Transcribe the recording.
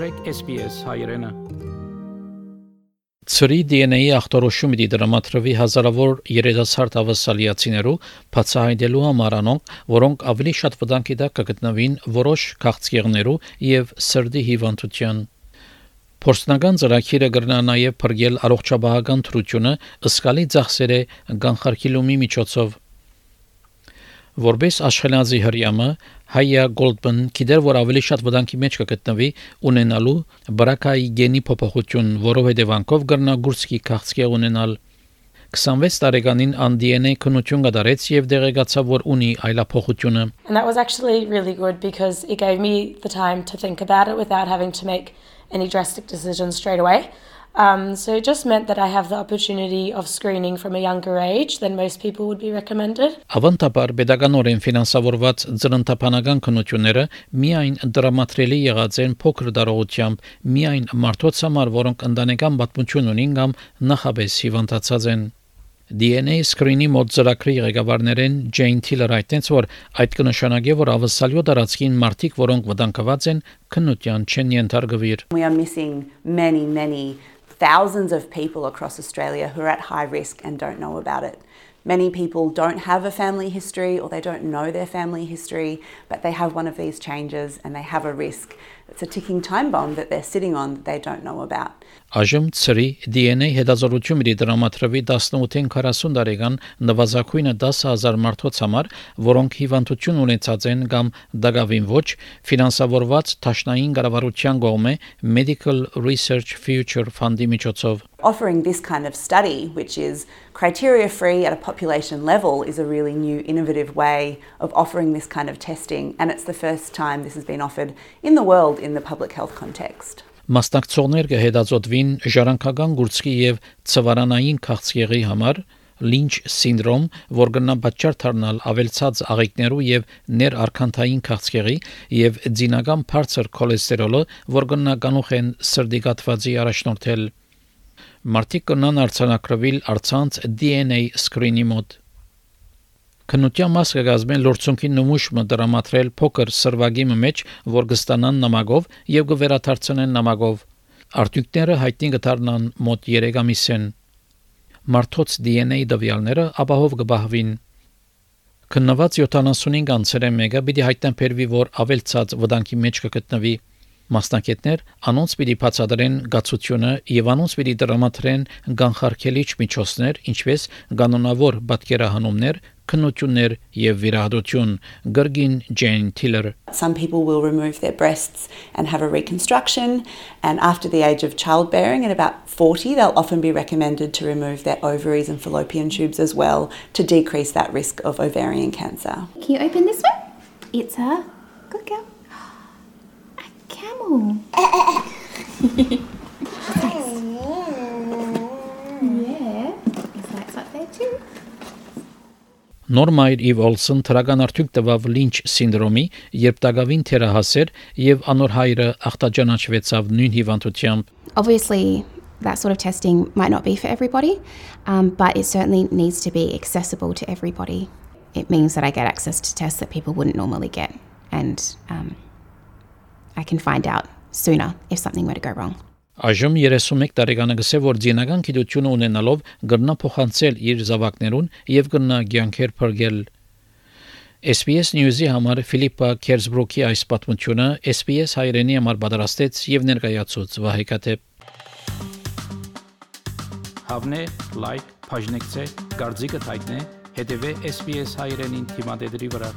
մտրեք SPS հայրենը Ծրի DNA-ի ախտորոշումը դի դրամատրվի հազարավոր երիտասարդ ավասալիացիներու բացահայտելու համար անոնք, որոնք ավելի շատ վտանգի տակ կգտնվին որոշ քաղցկեղներու եւ սրդի հիվանդության Փորձնական ծրագիրը կրնա նաև բրգել առողջապահական թրությունը ըսկալի ծախսերը կանխարգելումի միջոցով Որպես աշխենազի հрьямը Հայա Գոլդմեն կիդեր որ ավելի շատ վտանգի մեջ կգտնվի ունենալու բրակայի գենի փոփոխություն, որով հետևանքով կգրնա գուրսկի քաղցկե ունենալ 26 տարեկանին անդիենե քնություն կդարեց եւ դեղեկացավ որ ունի այլափոխությունը And that was actually really good because it gave me the time to think about it without having to make any drastic decisions straight away. Um, so it just meant that I have the opportunity of screening from a younger age than most people would be recommended. Ավանդաբար pedagoganորեն ֆինանսավորված ծրընթափանական քննությունները միայն դրամատրելի եղած են փոքր դարողությամբ, միայն մարդոց համար, որոնք ընտանեկան պատմություն ունին կամ նախաբես հիվանդացած են։ DNA screen-ի մոտ ծրագրի ղեկավարներեն Ջեյն Թիլերը այդտենց որ այդ կնշանակի որ ավսալյո դարածքին մարդիկ որոնք վտանգված են քննության չեն ենթարկվիր We are missing many many thousands of people across Australia who are at high risk and don't know about it. Many people don't have a family history or they don't know their family history, but they have one of these changes and they have a risk. It's a ticking time bomb that they're sitting on that they don't know about. Այժմ ծրի DNA հետազոտություն մի դրամատրվի 18-ին 40 տարեկան նվազագույնը 10000 մարդոց համար, որոնք հիվանդություն ունեցած են կամ դակավին ոչ, ֆինանսավորված Թաշնային կառավարության կողմէ Medical Research Future Fund-ի միջոցով Offering this kind of study, which is criteria free at a population level, is a really new, innovative way of offering this kind of testing, and it's the first time this has been offered in the world in the public health context. Մասնակցողներ կհետաձգվին ժառանգական գուրցքի եւ ծվարանային քաղցկեղի համար Lynch սինդրոմ, որ կնա պատճառ դառնալ ավելցած աղիքներու եւ ներարքանթային քաղցկեղի եւ ձինական բարձր քոլեստերոլը, որ կնա կանուխ են սրդի գաթվածի առաջնորդել Մարտիկ կնան արցանակրվել արցանց DNA սկրինի մոտ։ Քննության մաս կգազմեն լորցունքի նմուշը դրամատրել փոքր սրվագի մեջ, որ կստանան նամակով եւ կվերաթարցնեն նամակով։ Արտյունքները հայտնի կդառնան մոտ 3 ամիսեն։ Մարտոց DNA դվյալները ապահով կբահվին։ Քննված 75 անձերը մեկը պիտի հայտնաբերվի, որ ավելցած վտանգի մեջ կգտնվի Մասնակիցներ անոնց պիտի բացատրեն գացությունը եւ անոնց պիտի դրամատրեն գանխարկելիչ միջոցներ, ինչպես կանոնավոր պատկերահանումներ, քննություններ եւ վիրահատություն Գրգին Ջեյն Թիլեր Some people will remove their breasts and have a reconstruction and after the age of childbearing at about 40 they'll often be recommended to remove their ovaries and fallopian tubes as well to decrease that risk of ovarian cancer. Can you open this one? It's a good girl. camel. yeah, his light's up there too. Նորմայր Իվ Օլսոն թրական արդյունք տվավ Լինչ սինդրոմի, երբ դակավին թերահասեր եւ անոր հայրը ախտաճանաչվեցավ նույն հիվանդությամբ։ Obviously, that sort of testing might not be for everybody, um, but it certainly needs to be accessible to everybody. It means that I get access to tests that people wouldn't normally get, and um, I can find out sooner if something were to go wrong. Այժմ 31 տարեկանը գսե որ ձինական գիտությունը ունենալով գրնա փոխանցել իր զավակներուն եւ գրնա ցանկեր փրկել SPS News-ի համար Ֆիլիպա Քերսբրոկի այս պատմությունը SPS հայրենի համար պատրաստեց եւ ներկայացուց Վահեկաթե Հավնե լայք, բաժնեկցե, դարձիկը թայտնե, հետեւե SPS հայրենին թիմադեդի վրա